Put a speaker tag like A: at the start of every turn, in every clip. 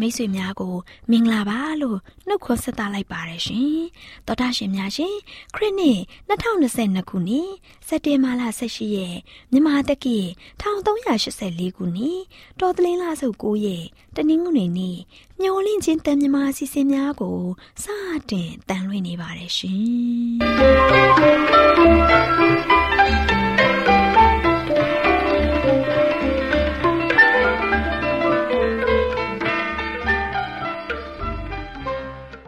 A: မိတ်ဆွေများကိုမင်္ဂလာပါလို့နှုတ်ခွန်းဆက်သလိုက်ပါတယ်ရှင်တော်တာရှင်များရှင်ခရစ်နှစ်2022ခုနှစ်စက်တင်ဘာလ18ရက်မြန်မာတက္ကီ1384ခုနှစ်တော်တလင်းလဆုပ်9ရက်တနင်္ဂနွေနေ့ညော်လင့်ချင်းတန်မြမာစီစဉ်များကိုစတင်တန်လွင့်နေပါတယ်ရှင်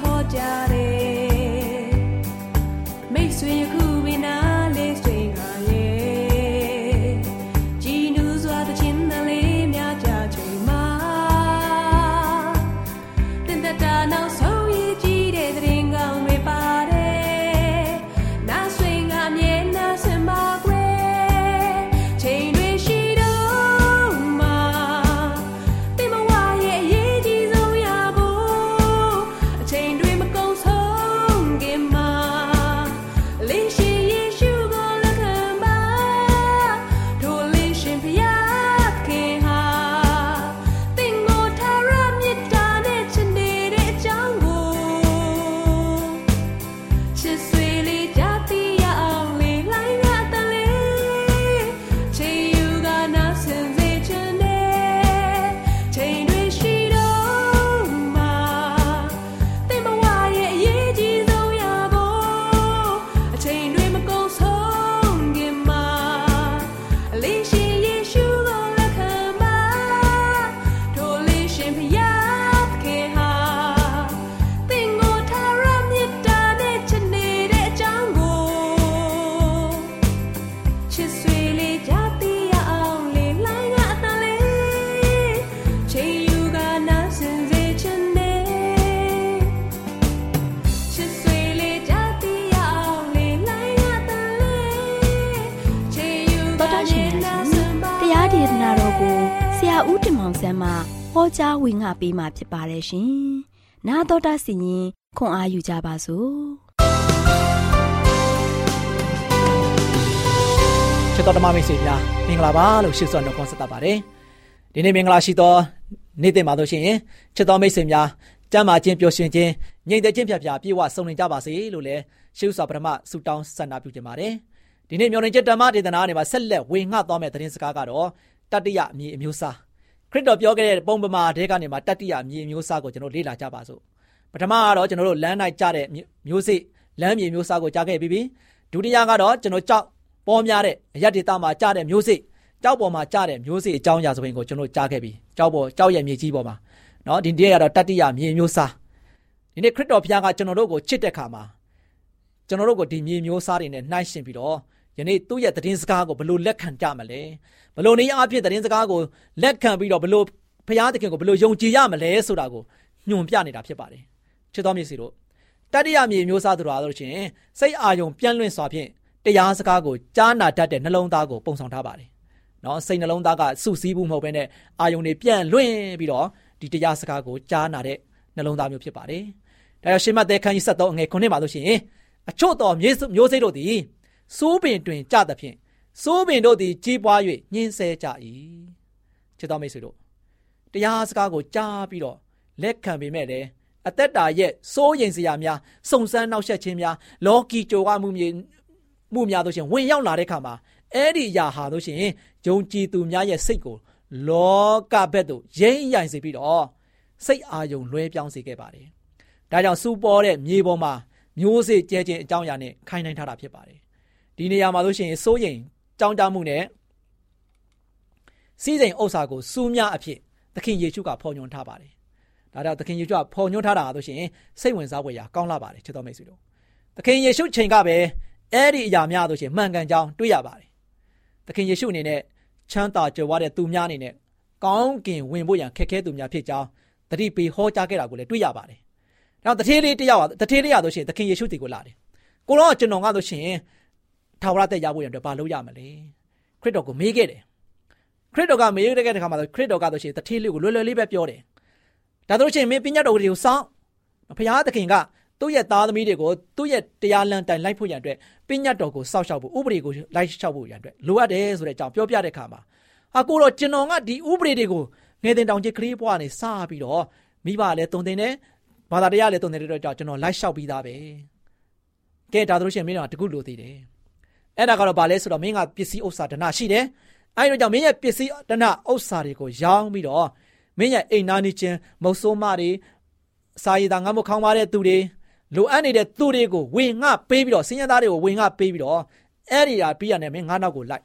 A: ဟောကြား ဝင်ငါပေးมาဖြစ်ပါတယ်ရှင်။နာတော်တာစီရင်ခွန်အားယူကြပါစို့။
B: ချစ်တ
C: တော်တမမိတ်ဆွေများမင်္ဂလာပါလို့ရှိစွာနှုတ်ခွန်းဆက်တာပါတယ်ဒီနေ့မင်္ဂလာရှိသောနေ့တင်ပါလို့ရှိရင်ချစ်တော်မိတ်ဆွေများကျမ်းမာခြင်းပျော်ရွှင်ခြင်းငြိမ်သက်ခြင်းဖြတ်ဖြာပြေဝဆုံနေကြပါစေလို့လည်းရှိစွာပထမဆုတောင်းဆန္ဒပြုခြင်းပါတယ်ဒီနေ့မျော်လင့်ချက်ဓမ္မဒေသနာနေမှာဆက်လက်ဝင်ငှသွားမယ့်သတင်းစကားကတော့တတ္တိယမြေအမျိုးအစား ခရစ်တော်ပြောခဲ့တဲ့ပုံပမာတဲကနေမှာတတ္တိယမြေအမျိုးအစားကိုကျွန်တော်လေ့လာကြပါစို့ပထမကတော့ကျွန်တော်တို့လမ်းနိုင်ကြတဲ့မျိုးစေ့လမ်းမြေမျိုးစားကိုကြားခဲ့ပြီးပြီဒုတိယကတော့ကျွန်တော်ကြောက်ပေါ်များတဲ့အရက်ဒေတာမှာကြားတဲ့မျိုးစေ့ကြောက်ပေါ်မှာကြားတဲ့မျိုးစေ့အကြောင်းအရာဆိုရင်ကိုကျွန်တော်ကြားခဲ့ပြီကြောက်ပေါ်ကြောက်ရဲ့မြေကြီးပေါ်မှာเนาะဒီနေ့ကတော့တတ္တိယမြေမျိုးစားဒီနေ့ခရစ်တော်ဘုရားကကျွန်တော်တို့ကိုချစ်တဲ့ခါမှာကျွန်တော်တို့ကိုဒီမြေမျိုးစားတွေနဲ့နှိုင်းရှင်ပြီးတော့ ယနေ့သူ့ရဲ့သတင်းစကားကိုဘလို့လက်ခံကြမလဲဘလို့နေအဖြစ်သတင်းစကားကိုလက်ခံပြီးတော့ဘလို့ဘုရားသခင်ကိုဘလို့ယုံကြည်ရမလဲဆိုတာကိုညွှန်ပြနေတာဖြစ်ပါတယ်ချစ်တော်မြတ်စီတို့တတိယမြေမျိုးစားသူတော်ဆိုရှင်စိတ်အာယုံပြန့်လွင့်စွာဖြင့်တရားစကားကိုကြားနာတတ်တဲ့နှလုံးသားကိုပုံဆောင်ထားပါတယ်။နော်စိတ်နှလုံးသားကစုစည်းမှုမဟုတ်ဘဲနဲ့အာယုံတွေပြန့်လွင့်ပြီးတော့ဒီတရားစကားကိုကြားနာတဲ့နှလုံးသားမျိုးဖြစ်ပါတယ်။ဒါကြောင့်ရှင်မသက်ခန်းကြီး73အငယ်9မှာဆိုရှင်အချို့တော်မျိုးစိတ်တို့သည် စိုးပင်တွင်ကြသဖြင့်စိုးပင်တို့သည်ကြီးပွား၍ညှင်းဆဲကြ၏။ချစ်တော်မိတ်ဆွေတို့တရားစကားကိုကြားပြီးတော့လက်ခံပေမဲ့လည်းအသက်တာရဲ့စိုးရိမ်စရာများစုံစမ်းနှောက်ယှက်ခြင်းများလောကီကြိုကမှုမြေမှုများတို့ရှင်ဝင်ရောက်လာတဲ့ခါမှာအဲ့ဒီအရာဟာတို့ရှင်ယုံကြည်သူများရဲ့စိတ်ကိုလောကဘက်သို့ရိမ့်ရိုင်စေပြီးတော့စိတ်အာယုံလွှဲပြောင်းစေခဲ့ပါတယ်။ဒါကြောင့်စူပေါ်တဲ့မြေပေါ်မှာမျိုးစေ့ကျဲခြင်းအကြောင်းအရာနဲ့ခိုင်းနှိုင်းထားတာဖြစ်ပါတယ်။ ဒီနေရာမှာတို့ရှင်စိုးရိမ်ကြောင်းကြမှုနဲ့စီးစိမ်ဥစ္စာကိုစူးများအဖြစ်သခင်ယေရှုကဖော်ညွှန်းထားပါတယ်ဒါကြောင့်သခင်ယေရှုကဖော်ညွှန်းထားတာဆိုရှင်စိတ်ဝင်စားဖွယ်ရာကောင်းလာပါတယ်ချစ်တော်မိတ်ဆွေတို့သခင်ယေရှုချိန်ကပဲအဲ့ဒီအရာများဆိုရှင်မှန်ကန်ကြောင်းတွေ့ရပါတယ်သခင်ယေရှုအနေနဲ့ချမ်းသာကြွယ်ဝတဲ့သူများအနေနဲ့ကောင်းကင်ဝင်ဖို့ရန်ခက်ခဲသူများဖြစ်ကြောင်းတတိပေဟောကြားခဲ့တာကိုလည်းတွေ့ရပါတယ်။နောက်တထေးလေးတယောက်တထေးလေးရဆိုရှင်သခင်ယေရှုတည်ကိုလာတယ်။ကိုတော့ကျွန်တော်ကဆိုရှင် ထာဝရတက်ရဖို့ရန်အတွက်ဘာလုပ်ရမလဲ။ခရစ်တော်ကိုမေးခဲ့တယ်။ခရစ်တော်ကမေးခဲ့တဲ့ခါမှာခရစ်တော်ကဆိုရှင်တထေးလေးကိုလွယ်လွယ်လေးပဲပြောတယ်ဒါတို့ချင်းမင်းပညာတော်တွေကိုစောင့်ဘုရားသခင်ကသူ့ရဲ့သားသမီးတွေကိုသူ့ရဲ့တရားလမ်းတိုင်လိုက်ဖို့ရန်အတွက်ပညာတော်ကိုစောင့်ရှောက်ဖို့ဥပဒေကိုလိုက်ရှောက်ဖို့ရန်အတွက်လိုအပ်တယ်ဆိုတဲ့အကြောင်းပြောပြတဲ့အခါမှာအကိုတော့ကျွန်တော်ကဒီဥပဒေတွေကိုငယ်တင်တောင်ကြီးကလေးဘွားနေစပြီးတော့မိဘလည်းတုံတင်တယ်ဘာသာတရားလည်းတုံတင်တဲ့အတွက်ကြောင့်ကျွန်တော်လိုက်လျှောက်ပြီးသားပဲကဲဒါတို့ရှင်မင်းတို့ကတခုလိုသေးတယ် အဲ့ဒါကတော့ဗာလဲဆိုတော့မင်းကပစ္စည်းဥစ္စာဒနာရှိတယ်အဲ့ဒီတော့ကြောင့်မင်းရဲ့ပစ္စည်းဒနာဥစ္စာတွေကိုရောင်းပြီးတော့မင်းရဲ့အိမ်နာနေခြင်းမုတ်ဆိုးမတွေစာရည်သာငတ်မခေါင်းပါတဲ့သူတွေလိုအပ်နေတဲ့သူတွေကိုဝင်ငှပေးပြီးတော့စင်ရသားတွေကိုဝင်ငှပေးပြီးတော့အဲ့ဒီဟာပြီးရတယ်မင်းငါးနောက်ကိုလိုက်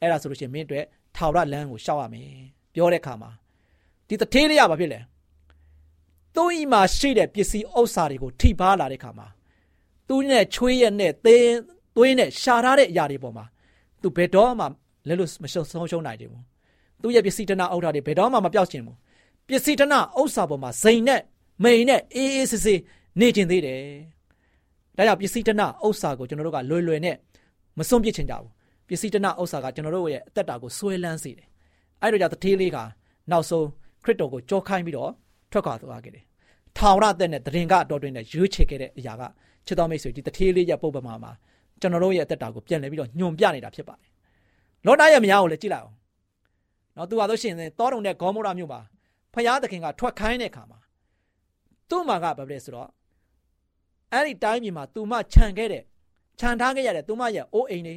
C: အဲ့ဒါဆိုလို့ရှိရင်မင်းအတွက်ထာဝရလမ်းကိုရှောက်ရမယ်ပြောတဲ့အခါမှာဒီတထေးလေးရပါဖြစ်လေသူ့ဤမှာရှိတဲ့ပစ္စည်းဥစ္စာတွေကိုထိပါလာတဲ့အခါမှာသူနဲ့ချွေးရက်နဲ့သင်း သွေးနဲ့ရှာထားတဲ့အရာတွေပေါ်မှာသူဘယ်တော့မှလည်းလို့မရှုံဆုံးရှုံးနိုင်တယ်ဘူးသူ့ရဲ့ပစ္စည်းတနာအုပ်ထားတွေဘယ်တော့မှမပြောက်ချင်ဘူးပစ္စည်းတနာဥစ္စာပေါ်မှာဇိမ်နဲ့မိန်နဲ့အေးအေးဆေးဆေးနေကျင်သေးတယ်။ဒါကြောင့်ပစ္စည်းတနာဥစ္စာကိုကျွန်တော်တို့ကလွယ်လွယ်နဲ့မစွန့်ပစ်ချင်ကြဘူး။ပစ္စည်းတနာဥစ္စာကကျွန်တော်တို့ရဲ့အသက်တာကိုဆွဲလန်းစေတယ်။အဲ့တို့ကြောင့်တထေးလေးကနောက်ဆုံးခရစ်တော်ကိုကြောခိုင်းပြီးတော့ထွက်ခွာသွားခဲ့တယ်။ထာဝရသက်နဲ့တရင်ကအတော်တွင်နဲ့ရွေးချယ်ခဲ့တဲ့အရာကချစ်တော်မိတ်ဆွေဒီတထေးလေးရဲ့ပုပ္ပမာမှာ ကျွန်တော်တို့ရဲ့အသက်တာကိုပြန်လည်ပြီးတော့ညွန်ပြနေတာဖြစ်ပါတယ်။လောတာရဲ့မယားကိုလည်းကြည့်လိုက်အောင်။နော်သူဟာဆိုရှင်တောတုံတဲ့ဂေါမောရမြို့မှာဖယားသခင်ကထွက်ခိုင်းတဲ့အခါမှာသူ့မှာကဘာဖြစ်လဲဆိုတော့အဲ့ဒီတိုင်းပြည်မှာသူမခြံခဲ့တဲ့ခြံထားခဲ့ရတဲ့သူမရဲ့အိုးအိမ်တွေ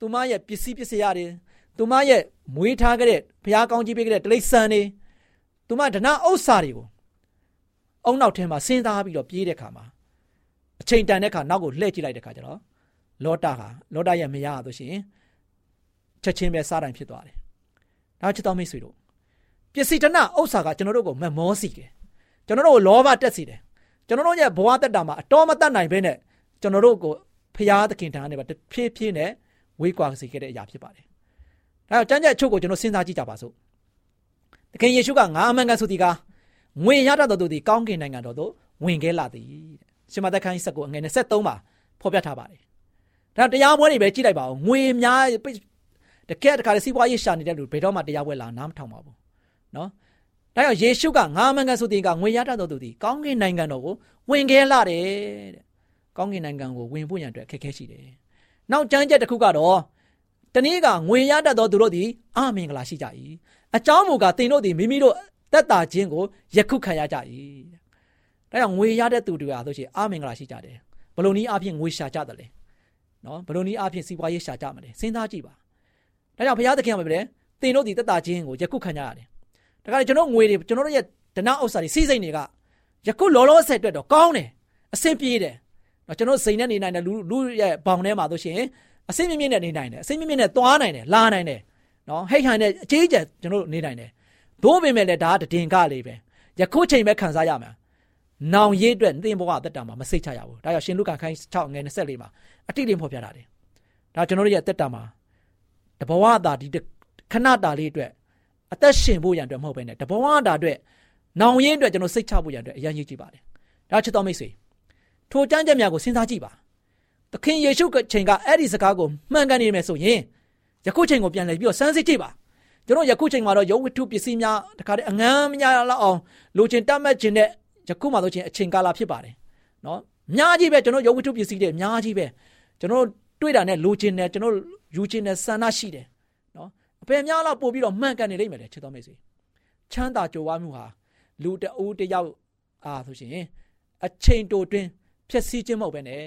C: သူမရဲ့ပစ္စည်းပစ္စည်းရတယ်သူမရဲ့မွေးထားခဲ့တဲ့ဘုရားကောင်းကြီးပေးခဲ့တဲ့တိရစ္ဆာန်တွေသူမဒနာဥစ္စာတွေကိုအုံနောက်ထဲမှာစဉ်းစားပြီးတော့ပြေးတဲ့ခါမှာအချိန်တန်တဲ့ခါနောက်ကိုလှည့်ကြည့်လိုက်တဲ့ခါကျတော့ လောတာဟာလောတာရဲ့မယားဆိုရှင်ချက်ချင်းပဲစားတိုင်းဖြစ်သွားတယ်။ဒါချစ်တော်မိတ်ဆွေတို့ပစ္စည်းတနာဥစ္စာကကျွန်တော်တို့ကိုမမောစီတယ်ကျွန်တော်တို့ကိုလောဘတက်စီတယ်ကျွန်တော်တို့ရဲ့ဘဝတက်တာမှာအတော်မတတ်နိုင်ဘဲနဲ့ကျွန်တော်တို့ကိုဖျားသခင်ထံကနေပါတဖြည်းဖြည်းနဲ့ဝေးကွာစေခဲ့တဲ့အရာဖြစ်ပါတယ်ဒါကြောင့်ကျမ်းကျအချုပ်ကိုကျွန်တော်စဉ်းစားကြည့်ကြပါစို့သခင်ယေရှုကငါအမှန်ကန်ဆိုသည်ကငွေရတတ်တော်သူသည်ကောင်းကင်နိုင်ငံတော်သို့ဝင်ခဲ့လာသည်တဲ့ရှင်မသက်ခန်းကြီးဆက်ကိုအငယ်23မှာဖော်ပြထားပါတယ် ဒါတရားပွဲတွေပဲကြည့်လိုက်ပါဦးငွေများတကယ်တခါစီးပွားရေးရှာနေတဲ့လူဘယ်တော့မှတရားပွဲလာနားမထောင်ပါဘူးနော်ဒါကြောင့်ယေရှုကငါမန်ကန်ဆိုတဲ့ကငွေရတတ်တော်သူသည်ကောင်းကင်နိုင်ငံတော်ကိုဝင်ခဲလာတယ်တဲ့ကောင်းကင်နိုင်ငံကိုဝင်ဖို့ရန်အတွက်ခက်ခဲရှိတယ်နောက်ကျမ်းချက်တစ်ခုကတော့တနည်းကငွေရတတ်သောသူတို့သည်အမင်္ဂလာရှိကြ၏အကြောင်းမူကားသင်တို့သည်မိမိတို့တက်တာခြင်းကိုယခုခံရကြ၏ဒါကြောင့်ငွေရတဲ့သူတွေဟာဆိုရှင်အမင်္ဂလာရှိကြတယ်ဘလို့နည်းအဖြစ်ငွေရှာကြတယ်လေ နော်ဘလို့နည်းအဖြစ်စီးပွားရေးရှာကြမလဲစဉ်းစားကြည့်ပါဒါကြောင့်ဘုရားသခင်ကပြောတယ်သင်တို့ဒီတက်တာခြင်းကိုယခုခံကြရတယ်ဒါကြလေကျွန်တော်ငွေတွေကျွန်တော်တို့ရဲ့ဒနာဥစ္စာတွေစီးစိမ်တွေကယခုလောလောဆယ်အတွက်တော့ကောင်းတယ်အဆင်ပြေတယ်နော်ကျွန်တော်စိန်နဲ့နေနိုင်တယ်လူလူရဲ့ဘောင်ထဲမှာဆိုရှင်အဆင်မြင့်မြင့်နဲ့နေနိုင်တယ်အဆင်မြင့်မြင့်နဲ့သွားနိုင်တယ်လာနိုင်တယ်နော်ဟိတ်ဟန်နဲ့အကြီးကျယ်ကျွန်တော်နေနိုင်တယ်သို့ပေမဲ့လည်းဒါကတည်င်ကလေးပဲယခုချိန်ပဲခံစားရမှာနောင်ရေးအတွက်သင်ဘဝအသက်တာမှာမစိတ်ချရဘူးဒါကြောင့်ရှင်လုကာခိုင်း6ငယ်24မှာ အတိအလင်းဖော်ပြတာတယ်ဒါကျွန်တော်တို့ရဲ့အသက်တာမှာတဘဝတာဒီခဏတာလေးအတွက်အသက်ရှင်ဖို့ရန်အတွက်မဟုတ်ဘဲနဲ့တဘဝတာအတွက်နောင်ရင်အတွက်ကျွန်တော်စိတ်ချဖို့ရန်အတွက်အရင်ကြီးကြည့်ပါတယ်ဒါချစ်တော်မိတ်ဆွေထိုကြမ်းကြမ်းများကိုစဉ်းစားကြည့်ပါသခင်ယေရှုကချိန်ကအဲ့ဒီစကားကိုမှန်ကန်နေမယ်ဆိုရင်ယခုချိန်ကိုပြန်လှည့်ပြီးတော့စမ်းစစ်ကြည့်ပါကျွန်တော်ယခုချိန်မှာတော့ရုပ်ဝတ္ထုပစ္စည်းများတခါတည်းအငမ်းများလောက်အောင်လိုချင်တတ်မှတ်ခြင်းနဲ့ယခုမှဆိုချင်းအချိန်ကာလဖြစ်ပါတယ်နော်အများကြီးပဲကျွန်တော်ရုပ်ဝတ္ထုပစ္စည်းတွေအများကြီးပဲ ကျွန်တော်တွေ့တာနဲ့လိုချင်တယ်ကျွန်တော်ယူချင်တယ်ဆန္ဒရှိတယ်နော်အပေများလောက်ပို့ပြီးတော့မှန်ကန်နေလိမ့်မယ်လေချစ်တော်မိတ်ဆွေချမ်းသာကြွယ်ဝမှုဟာလူတအူးတယောက်အားဆိုရှင်အချိန်တိုတွင်ဖြစ်စည်းခြင်းမဟုတ်ပဲနဲ့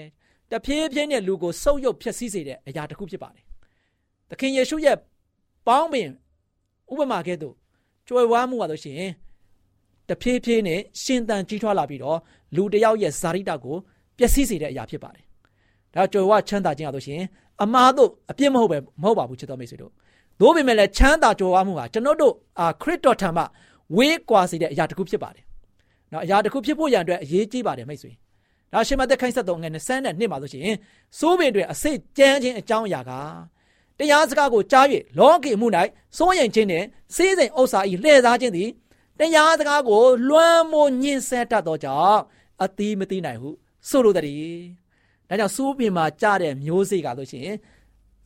C: တဖြည်းဖြည်းနဲ့လူကိုဆုပ်ယုပ်ဖြစ်စည်းစေတဲ့အရာတစ်ခုဖြစ်ပါတယ်သခင်ယေရှုရဲ့ပေါင်းပင်ဥပမာကဲ့သို့ကြွယ်ဝမှုပါလို့ရှိရင်တဖြည်းဖြည်းနဲ့ရှင်သန်ကြီးထွားလာပြီးတော့လူတယောက်ရဲ့ဇာတိတကိုပျက်စီးစေတဲ့အရာဖြစ်ပါတယ် ဒါကြွယ်ဝချမ်းသာခြင်းရလို့ရှိရင်အမှားတို့အပြစ်မဟုတ်ပဲမဟုတ်ပါဘူးချစ်တော်မိတ်ဆွေတို့သို့ပေမဲ့လည်းချမ်းသာကြွယ်ဝမှုဟာကျွန်တော်တို့အာခရစ်တော်ထံမှဝေးကွာစေတဲ့အရာတစ်ခုဖြစ်ပါတယ်။နော်အရာတစ်ခုဖြစ်ဖို့ရန်အတွက်အရေးကြီးပါတယ်မိတ်ဆွေ။ဒါရှင်မသက်ခိုင်းဆက်တော်ငယ်20နဲ့နှစ်မှာဆိုရှင်စိုးပင်တွေအစိတ်ကြမ်းခြင်းအကြောင်းအရာကတရားစကားကိုကြား၍လောကီမှု၌စိုးရင်ခြင်းနှင့်စေးစိမ်ဥစ္စာ၏လှည့်စားခြင်းသည်တရားစကားကိုလွှမ်းမိုးညှင်းဆဲတတ်သောကြောင့်အသီးမသိနိုင်ဟုဆိုလိုသည်။ ဒါကြောင့်စိုးပင်မှာကြားတဲ့မျိုးစေ့ကဆိုရှင်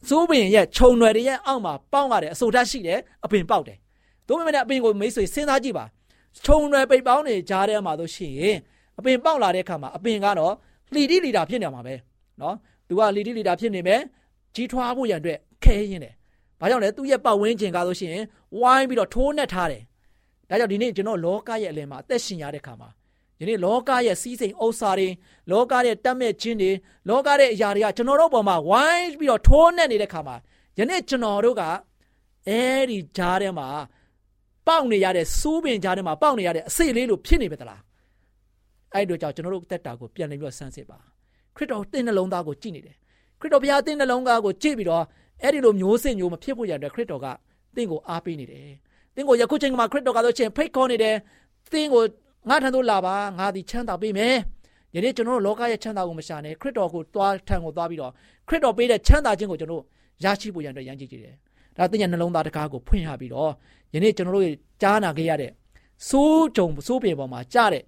C: စိုးပင်ရဲ့ခြုံွယ်တွေရဲ့အောက်မှာပေါင်းရတဲ့အဆိုဓာတ်ရှိတယ်အပင်ပေါက်တယ်။သို့ပေမဲ့အပင်ကိုမိတ်ဆွေစဉ်းစားကြည့်ပါ။ခြုံွယ်ပိတ်ပေါင်းတွေကြားထဲမှာဆိုရှင်အပင်ပေါက်လာတဲ့အခါမှာအပင်ကတော့လီတိလီတာဖြစ်နေမှာပဲ။နော်။ तू ကလီတိလီတာဖြစ်နေမယ်။ကြီးထွားဖို့ရန်အတွက်ခဲရင်တယ်။ဘာကြောင့်လဲသူ့ရဲ့ပတ်ဝန်းကျင်ကဆိုရှင်ဝိုင်းပြီးတော့ထိုးနှက်ထားတယ်။ဒါကြောင့်ဒီနေ့ကျွန်တော်လောကရဲ့အလယ်မှာအသက်ရှင်ရတဲ့အခါမှာ ယနေ့လောကရဲ့စီးစိမ်ဥစ္စာတွေလောကရဲ့တတ်မဲ့ခြင်းတွေလောကရဲ့အရာတွေကကျွန်တော်တို့ပေါ်မှာဝိုင်းပြီးတော့ထိုးနှက်နေတဲ့ခါမှာယနေ့ကျွန်တော်တို့ကအဲဒီကြားထဲမှာပေါက်နေရတဲ့စူးပင်ကြားထဲမှာပေါက်နေရတဲ့အစိတ်လေးလိုဖြစ်နေပဲသလားအဲ့တို့ကြောင့်ကျွန်တော်တို့တက်တာကိုပြန်လည်ပြီးတော့ဆန်းစစ်ပါခရစ်တော်တင်းနှလုံးသားကိုကြည့်နေတယ်ခရစ်တော်ဘုရားတင်းနှလုံးသားကိုကြည့်ပြီးတော့အဲ့ဒီလိုမျိုးစင်မျိုးမဖြစ်ဖို့ရတဲ့ခရစ်တော်ကတင်းကိုအားပေးနေတယ်တင်းကိုယခုချိန်မှာခရစ်တော်ကဆိုချင်းဖိတ်ခေါ်နေတယ်တင်းကို ငါထံသို့လာပါငါသည်ချမ်းသာပေးမယ်ယနေ့ကျွန်တော်တို့လောကရဲ့ချမ်းသာကိုမရှာနဲ့ခရစ်တော်ကိုတွားထံကိုသွားပြီးတော့ခရစ်တော်ပေးတဲ့ချမ်းသာခြင်းကိုကျွန်တော်ရရှိဖို့ရန်အတွက်ရန်ကြည့်ကြည့်တယ်ဒါသင်ရဲ့နှလုံးသားတကားကိုဖွင့်ရပြီးတော့ယနေ့ကျွန်တော်တို့ကြားနာခဲ့ရတဲ့စိုးကြုံစိုးပေပေါ်မှာကြားတဲ့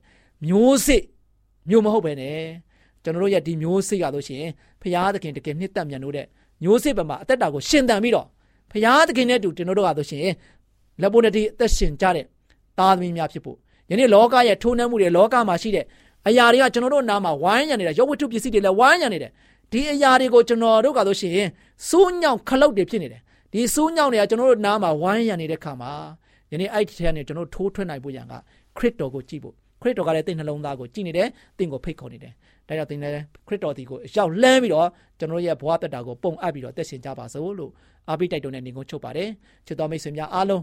C: မျိုးစစ်မျိုးမဟုတ်ပဲနဲ့ကျွန်တော်တို့ရဲ့ဒီမျိုးစစ်ရလို့ရှိရင်ဖရာသခင်တကယ်နှစ်သက်မြန်လို့တဲ့မျိုးစစ်ပေါ်မှာအသက်တာကိုရှင်သန်ပြီးတော့ဖရာသခင်နဲ့တူကျွန်တော်တို့ကဆိုရှင်လက်ပေါ်နဲ့ဒီအသက်ရှင်ကြတဲ့သားသမီးများဖြစ်ဖို့ ယနေ့လောကရဲ့ထိုးနှက်မှုတွေလောကမှာရှိတဲ့အရာတွေကကျွန်တော်တို့နားမှာဝိုင်းရနေတာရုပ်ဝတ္ထုပစ္စည်းတွေလည်းဝိုင်းရနေတယ်ဒီအရာတွေကိုကျွန်တော်တို့ကဆိုရှင်စိုးညောင်ခလုတ်တွေဖြစ်နေတယ်ဒီစိုးညောင်တွေကကျွန်တော်တို့နားမှာဝိုင်းရနေတဲ့ခါမှာယနေ့အဲ့ဒီထဲကနေကျွန်တော်ထိုးထွက်နိုင်ဖို့ရန်ကခရစ်တော်ကိုကြည့်ဖို့ခရစ်တော်ကလည်းတင့်နှလုံးသားကိုကြည့်နေတယ်တင့်ကိုဖိတ်ခေါ်နေတယ်ဒါကြောင့်သင်လည်းခရစ်တော်ဒီကိုရောက်လန်းပြီးတော့ကျွန်တော်ရဲ့ဘဝတက်တာကိုပုံအပ်ပြီးတော့တက်ရှင်ကြပါစို့လို့အားပေးတိုက်တွန်းတဲ့နေကုန်းချုပ်ပါတယ်ချစ်တော်မိတ်ဆွေများအားလုံး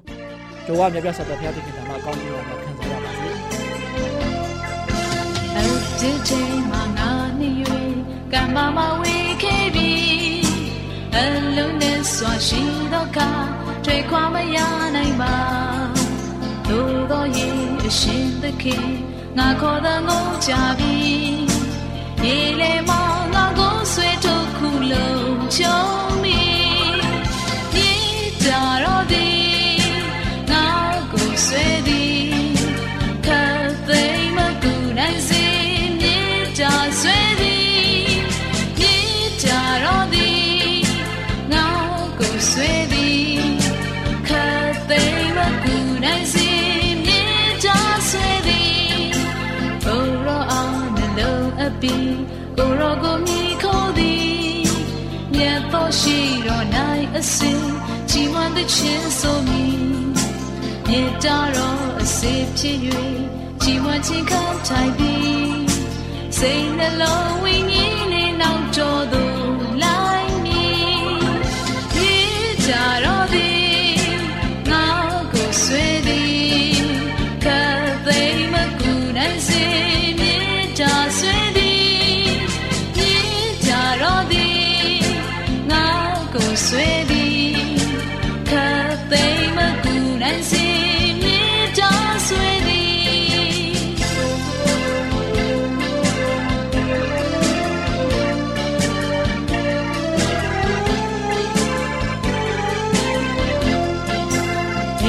C: ကြိုးဝမြတ်ပြတ်စွာတော်ဘုရားသခင်ကမှာကောင်းကြီးတော်များခံစားရပါစေ
D: ဒီချိန်မှာငါနေ၍ကံမမဝေခဲ့ပြီအလုံးနဲ့စွာရှိတော့ကတွေ့ခွာမရနိုင်ပါသို့တော်ရဲ့အရှင်သခင်ငါခေါ်တဲ့ငုံကြပြီရေလေမောင်ငါကိုဆွေထုတ်ခုလုံးချုံ ပီကိုရောကိုမြည်ခေါ်သည်မြမြတ်သောရှိတော်၌အစဉ်ကြီးမွန်တဲ့ချင်းဆိုမည်မြေတားတော်အစေဖြစ်၍ကြီးမွန်ခြင်းခံထိုင်ပြီးစိတ်နှလုံးဝိညာဉ်နဲ့နောက်တော်သို့လိုက်မည်မြေတားတော်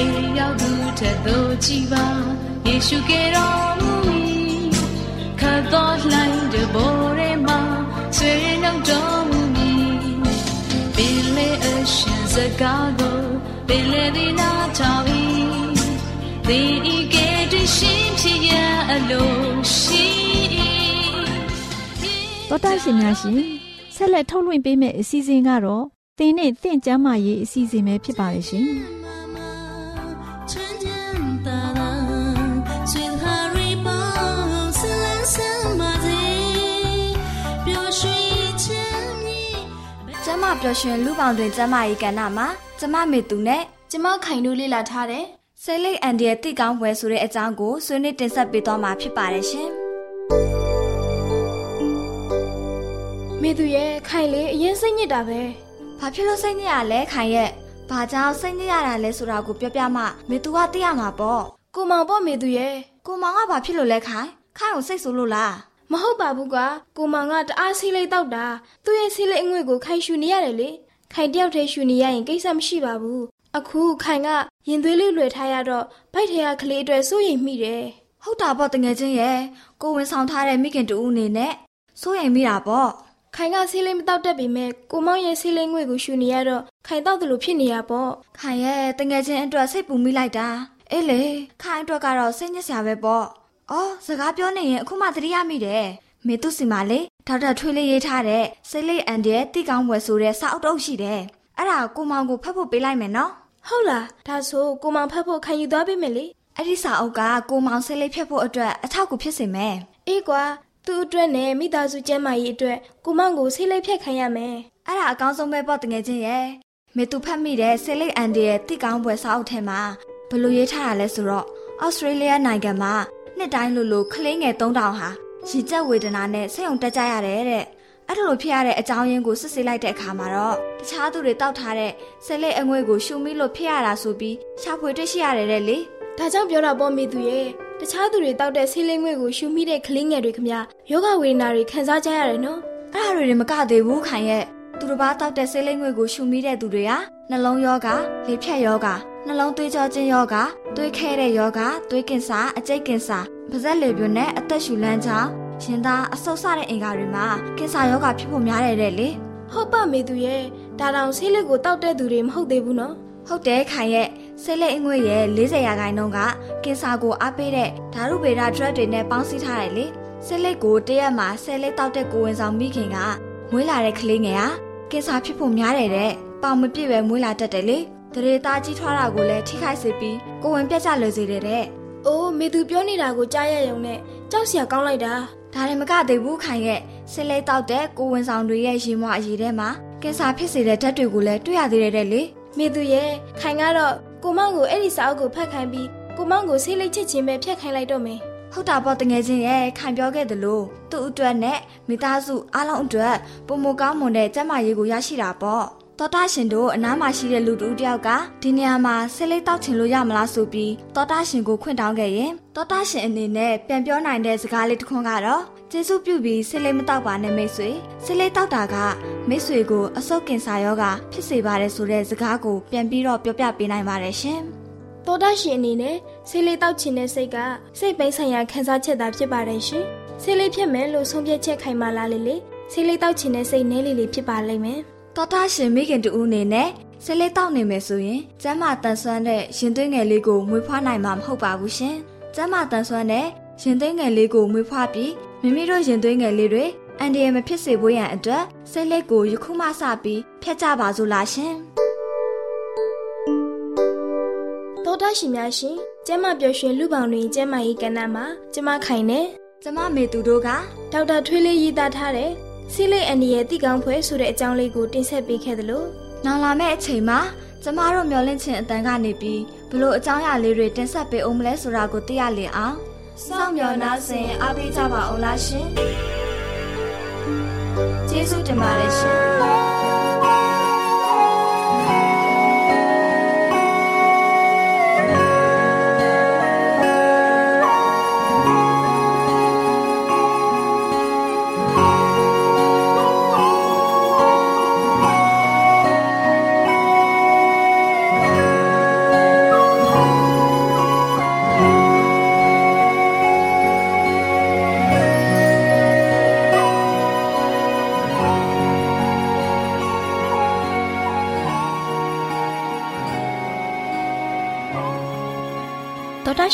D: ဟေးရောက်သူထက်သို့ကြည်ပါယေရှုကယ်တော်မူ၏ခတ်တော်လှိုင်းတဘောရဲမှာဆွေနှုတ်တော်မူမည်ပင်လေအရှင်စကားကိုပင်လေဒီနာထောင်၏ဒီဤကဲ့သို့ရှင်ဖြစ်ရအလိုရှိ၏
E: တော်တာရှင်များရှင်ဆက်လက်ထုတ်လွှင့်ပေးမယ့်အစီအစဉ်ကတော့တင်းနဲ့တင့်ကျမ်းမာရေးအစီအစဉ်ပဲဖြစ်ပါလိမ့်ရှင်
F: ပျော်ရွှင်လူပောင်တွင်ကျမ၏ကဏ္ဍမှာကျမမေသူနဲ့
A: ကျမခိုင်တို့လေ့လာထားတယ်
F: ဆဲလိတ်အန်ဒီရဲ့တိကောင်းပွဲဆိုတဲ့အကြောင်းကိုဆွေးနွေးတင်ဆက်ပေးသွားမှာဖြစ်ပါတယ်ရှင်။
A: မေသူရဲ့ခိုင်လေအရင်စိတ်ညစ်တာပဲ။
F: ဘာဖြစ်လို့စိတ်ညစ်ရလဲခိုင်ရဲ့။ဘာကြောင့်စိတ်ညစ်ရတာလဲဆိုတာကိုပြောပြမှမေသူကသိရမှာပေါ့။
A: ကိုမောင်ပေါ့မေသူရဲ့။
F: ကိုမောင်ကဘာဖြစ်လို့လဲခိုင်။ခိုင်ကိုစိတ်ဆိုးလို့လား
A: မဟုတ်ပါဘူးကွာ။ကိုမောင်ကတအားဆီးလေးတောက်တာ။သူ့ရဲ့ဆီးလေးအငွေ့ကိုခိုင်ရှူနေရတယ်လေ။ခိုင်တယောက်တည်းရှူနေရရင်ကိစ္စမရှိပါဘူး။အခုခိုင်ကရင်သွေးလေးလွယ်ထားရတော့ဗိုက်ထဲကကလေးအတွက်စိုးရိမ်မိတယ်။
F: ဟုတ်တာပေါ့တငယ်ချင်းရဲ့။ကိုဝင်ဆောင်ထားတဲ့မိခင်တူဦးအနေနဲ့စိုးရိမ်မိတာပေါ့။
A: ခိုင်ကဆီးလေးမတောက်တတ်ပေမဲ့ကိုမောင်ရဲ့ဆီးလေးငွေ့ကိုရှူနေရတော့ခိုင်တောက်တယ်လို့ဖြစ်နေရပေါ့။
F: ခိုင်ရဲ့တငယ်ချင်းအတွက်စိတ်ပူမိလိုက်တာ။အေးလေခိုင်အတွက်ကတော့စိတ်ညစ်စရာပဲပေါ့။ အော်စကားပြောနေရင်အခုမှသတိရမိတယ်။မေသူစီမာလေဒေါက်တာထွေးလေးရေးထားတဲ့စိတ်လေးအန်ဒီရဲ့တိကောင်းပွဲဆိုတဲ့စာအုပ်တုပ်ရှိတယ်။အဲ့ဒါကိုမောင်ကိုဖတ်ဖို့ပေးလိုက်မယ်နော်။
A: ဟုတ်လား။ဒါဆိုကိုမောင်ဖတ်ဖို့ခိုင်ယူသွားပေးမယ်လေ။
F: အဲ့ဒီစာအုပ်ကကိုမောင်စိတ်လေးဖြတ်ဖို့အတွက်အထောက်အကူဖြစ်စေမယ်။
A: အေးကွာသူ့အတွက်နဲ့မိသားစုကျန်းမာရေးအတွက်ကိုမောင်ကိုဆေးလေးဖြတ်ခိုင်းရမယ်။
F: အဲ့ဒါအကောင်းဆုံးပဲပေါ့တငယ်ချင်းရဲ့။မေသူဖတ်မိတဲ့စိတ်လေးအန်ဒီရဲ့တိကောင်းပွဲစာအုပ်ထဲမှာဘယ်လိုရေးထားတာလဲဆိုတော့ဩစတြေးလျနိုင်ငံမှာ နှစ်တိုင်းလိုလိုကလေးငယ်3000ဟာရင်ကျက်ဝေဒနာနဲ့စိတ်ုံတက်ကြရတယ်တဲ့။အဲ့ဒါလိုဖြစ်ရတဲ့အကြောင်းရင်းကိုစစ်ဆေးလိုက်တဲ့အခါမှာတော့တခြားသူတွေတောက်ထားတဲ့စိတ်လေးအငွေ့ကိုရှုမိလို့ဖြစ်ရတာဆိုပြီးရှာဖွေတွေ့ရှိရတယ်တဲ့လေ။။
A: ဒါကြောင့်ပြောတာပေါ့မိသူရဲ့တခြားသူတွေတောက်တဲ့ဆေးလေးငွေ့ကိုရှူမိတဲ့ကလေးငယ်တွေခမယောဂဝေဒနာတွေခံစားကြရတယ်နော်
F: အဲ့ဒါတွေမကသေးဘူးခိုင်ရဲ့သူတစ်ပါးတောက်တဲ့ဆေးလိမ့်ငွေကိုရှုမိတဲ့သူတွေဟာနှလုံးယောဂလေဖြတ်ယောဂ နှလုံးသွေးကြောခြင်းယောဂသွေးခဲတဲ့ယောဂသွေးကင်ဆာအကျိတ်ကင်ဆာပါးစပ်လေပြွန်းနဲ့အသက်ရှူလမ်းကြောင်းရင်သားအဆုတ်စတဲ့အင်္ဂါတွေမှာကင်ဆာယောဂဖြစ်ဖို့များတယ်တဲ့လေ။
A: ဟုတ်ပါမိသူရဲ့ဒါတောင်ဆေးလေးကိုတောက်တဲ့သူတွေမဟုတ်သေးဘူးနော်
F: ဟုတ်တယ်ခိုင်ရဲ့ဆေးလိမ့်အငွေရဲ့40ရာခိုင်နှုန်းကကင်ဆာကိုအားပေးတဲ့ဓာတုဗေဒ drug တွေနဲ့ပေါင်းစည်းထားတယ်လေဆေးလိပ်ကိုတရက်မှာဆယ်လိပ်တောက်တဲ့ကိုယ်ဝင်ဆောင်မိခင်ကမွေးလာတဲ့ကလေးငယ်ဟာကင်ဆာဖြစ်ဖို့များတယ်တဲ့ပေါင်မပြည့်ပဲမွေးလာတတ်တယ်လေ ဒရေသားကြီးထွားတာကိုလည်းထိခိုက်စေပြီးကိုယ်ဝင်ပြတ်ကျလွယ်စေတယ်တဲ့။
A: အိုးမိသူပြောနေတာကိုကြားရရုံနဲ့ကြောက်စရာကောင်းလိုက်တာ
F: ဒါလည်းမကသေးဘူးခိုင်ရဲ့ဆေးလိပ်တောက်တဲ့ကိုယ်ဝင်ဆောင်တွေရဲ့ရင်မွအရည်ထဲမှာကင်ဆာဖြစ်စေတဲ့ဓာတ်တွေကိုလည်းတွေ့ရသေးတယ်တဲ့လေ။
A: မိသူရဲ့ခိုင်ကတော့ကိုမောင်ကိုအဲ့ဒီစာအုပ်ကိုဖတ်ခိုင်းပြီးကိုမောင်ကိုဆေးလေးချစ်ချင်းပဲဖြတ်ခိုင်းလိုက်တော့မယ်
F: ဟုတ်တာပေါ့တငယ်ချင်းရဲ့ခံပြောခဲ့သလိုသူ့အတွက်နဲ့မိသားစုအားလုံးအတွက်ပုံမကောင်းမွန်တဲ့ကျန်းမာရေးကိုရရှိတာပေါ့ တော်တာရှင်တို့အနားမှာရှိတဲ့လူတူတယောက်ကဒီနေရာမှာဆေးလေးတောက်ချင်လို့ရမလားဆိုပြီးတော်တာရှင်ကိုခွင့်တောင်းခဲ့ရင်တော်တာရှင်အနေနဲ့ပြန်ပြောနိုင်တဲ့စကားလေးတစ်ခွန်းကတော့ကျေးဇူးပြုပြီးဆေးလေးမတောက်ပါနဲ့မိတ်ဆွေဆေးလေးတောက်တာကမိတ်ဆွေကိုအဆုတ်ကင်ဆာရောဂါဖြစ်စေပါတယ်ဆိုတဲ့စကားကိုပြန်ပြီးတော့ပြောပြပေးနိုင်ပါတယ်ရှင်။
A: သောတာရှင်အနေနဲ့ဆေးလေးတောက်ချင်တဲ့စိတ်ကစိတ်ပိုင်းဆိုင်ရာခံစားချက်သာဖြစ်ပါတယ်ရှင်။ဆေးလေးဖြတ်မယ်လို့ဆုံးဖြတ်ချက်ခိုင်မာလာလေလေဆေးလေးတောက်ချင်တဲ့စိတ်နဲလေးလေးဖြစ်ပါလိမ့်မယ်။
F: တော်တာရှင်မိခင်တူဦးအနေနဲ့ဆဲလေးတောက်နေမယ်ဆိုရင်ကျမ်းမာတန်ဆွမ်းတဲ့ရင်သွေးငယ်လေးကိုမွေးဖွားနိုင်မှာမဟုတ်ပါဘူးရှင်။ကျမ်းမာတန်ဆွမ်းတဲ့ရင်သွေးငယ်လေးကိုမွေးဖွားပြီးမိမိတို့ရင်သွေးငယ်လေးတွေအန်ဒီရမဖြစ်စေဖို့ရန်အတွက်စိတ်လက်ကိုယခုမှစပြီးဖျက်ကြပါစို့လားရှင်
A: တောတာရှင်များရှင်ကျမပျော်ရွှင်လူပေါင်းတွင်ကျမကြီးကဏ္ဍမှာကျမခိုင်နေ
F: ကျမမေသူတို့က
A: ဒေါက်တာထွေးလေးရေးသားထားတဲ့ စီလိတ်အန်ဒီရဲ့တိကောင်းဖွဲဆိုတဲ့အကြောင်းလေးကိုတင်ဆက်ပေးခဲ့သလို
F: နောင်လာမယ့်အချိန်မှာကျမတို့မျောလင့်ခြင်းအတန်ကနေပြီးဘလို့အကြောင်းအရာလေးတွေတင်ဆက်ပေးအောင်မလဲဆိုတာကိုသိရလင်အောင်စောင့်မျှော်နှားဆင်အားပေးကြပါအောင်လားရှင်ကျေးဇူးတင်ပါတယ်ရှင်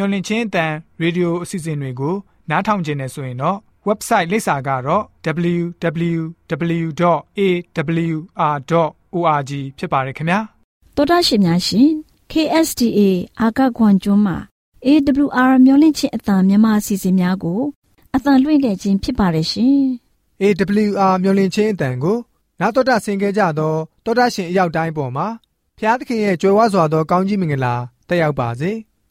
B: မျော်လင့်ခြင်းအတန်ရေဒီယိုအစီအစဉ်တွေကိုနားထောင်ခြင်းနဲ့ဆိုရင်တော့ website လိပ်စာကတော့ www.awr.org ဖြစ်ပါတယ်ခင်ဗျာ
E: တောတာရှင်များရှင် KSTA အာကခွန်ကျွန်းမှာ AWR မျိုးလင့်ချင်းအတံမြန်မာအစီအစဉ်များကိုအတံလွှင့်ခဲ့ခြင်းဖြစ်ပါတယ်ရှင်
B: AWR မျော်လင့်ခြင်းအတန်ကိုနာတော်တာဆင် गे ကြတော့တောတာရှင်အရောက်တိုင်းပေါ်မှာဖျားသခင်ရဲ့ကြွယ်ဝစွာသောကောင်းကြီးမင်္ဂလာတက်ရောက်ပါစေ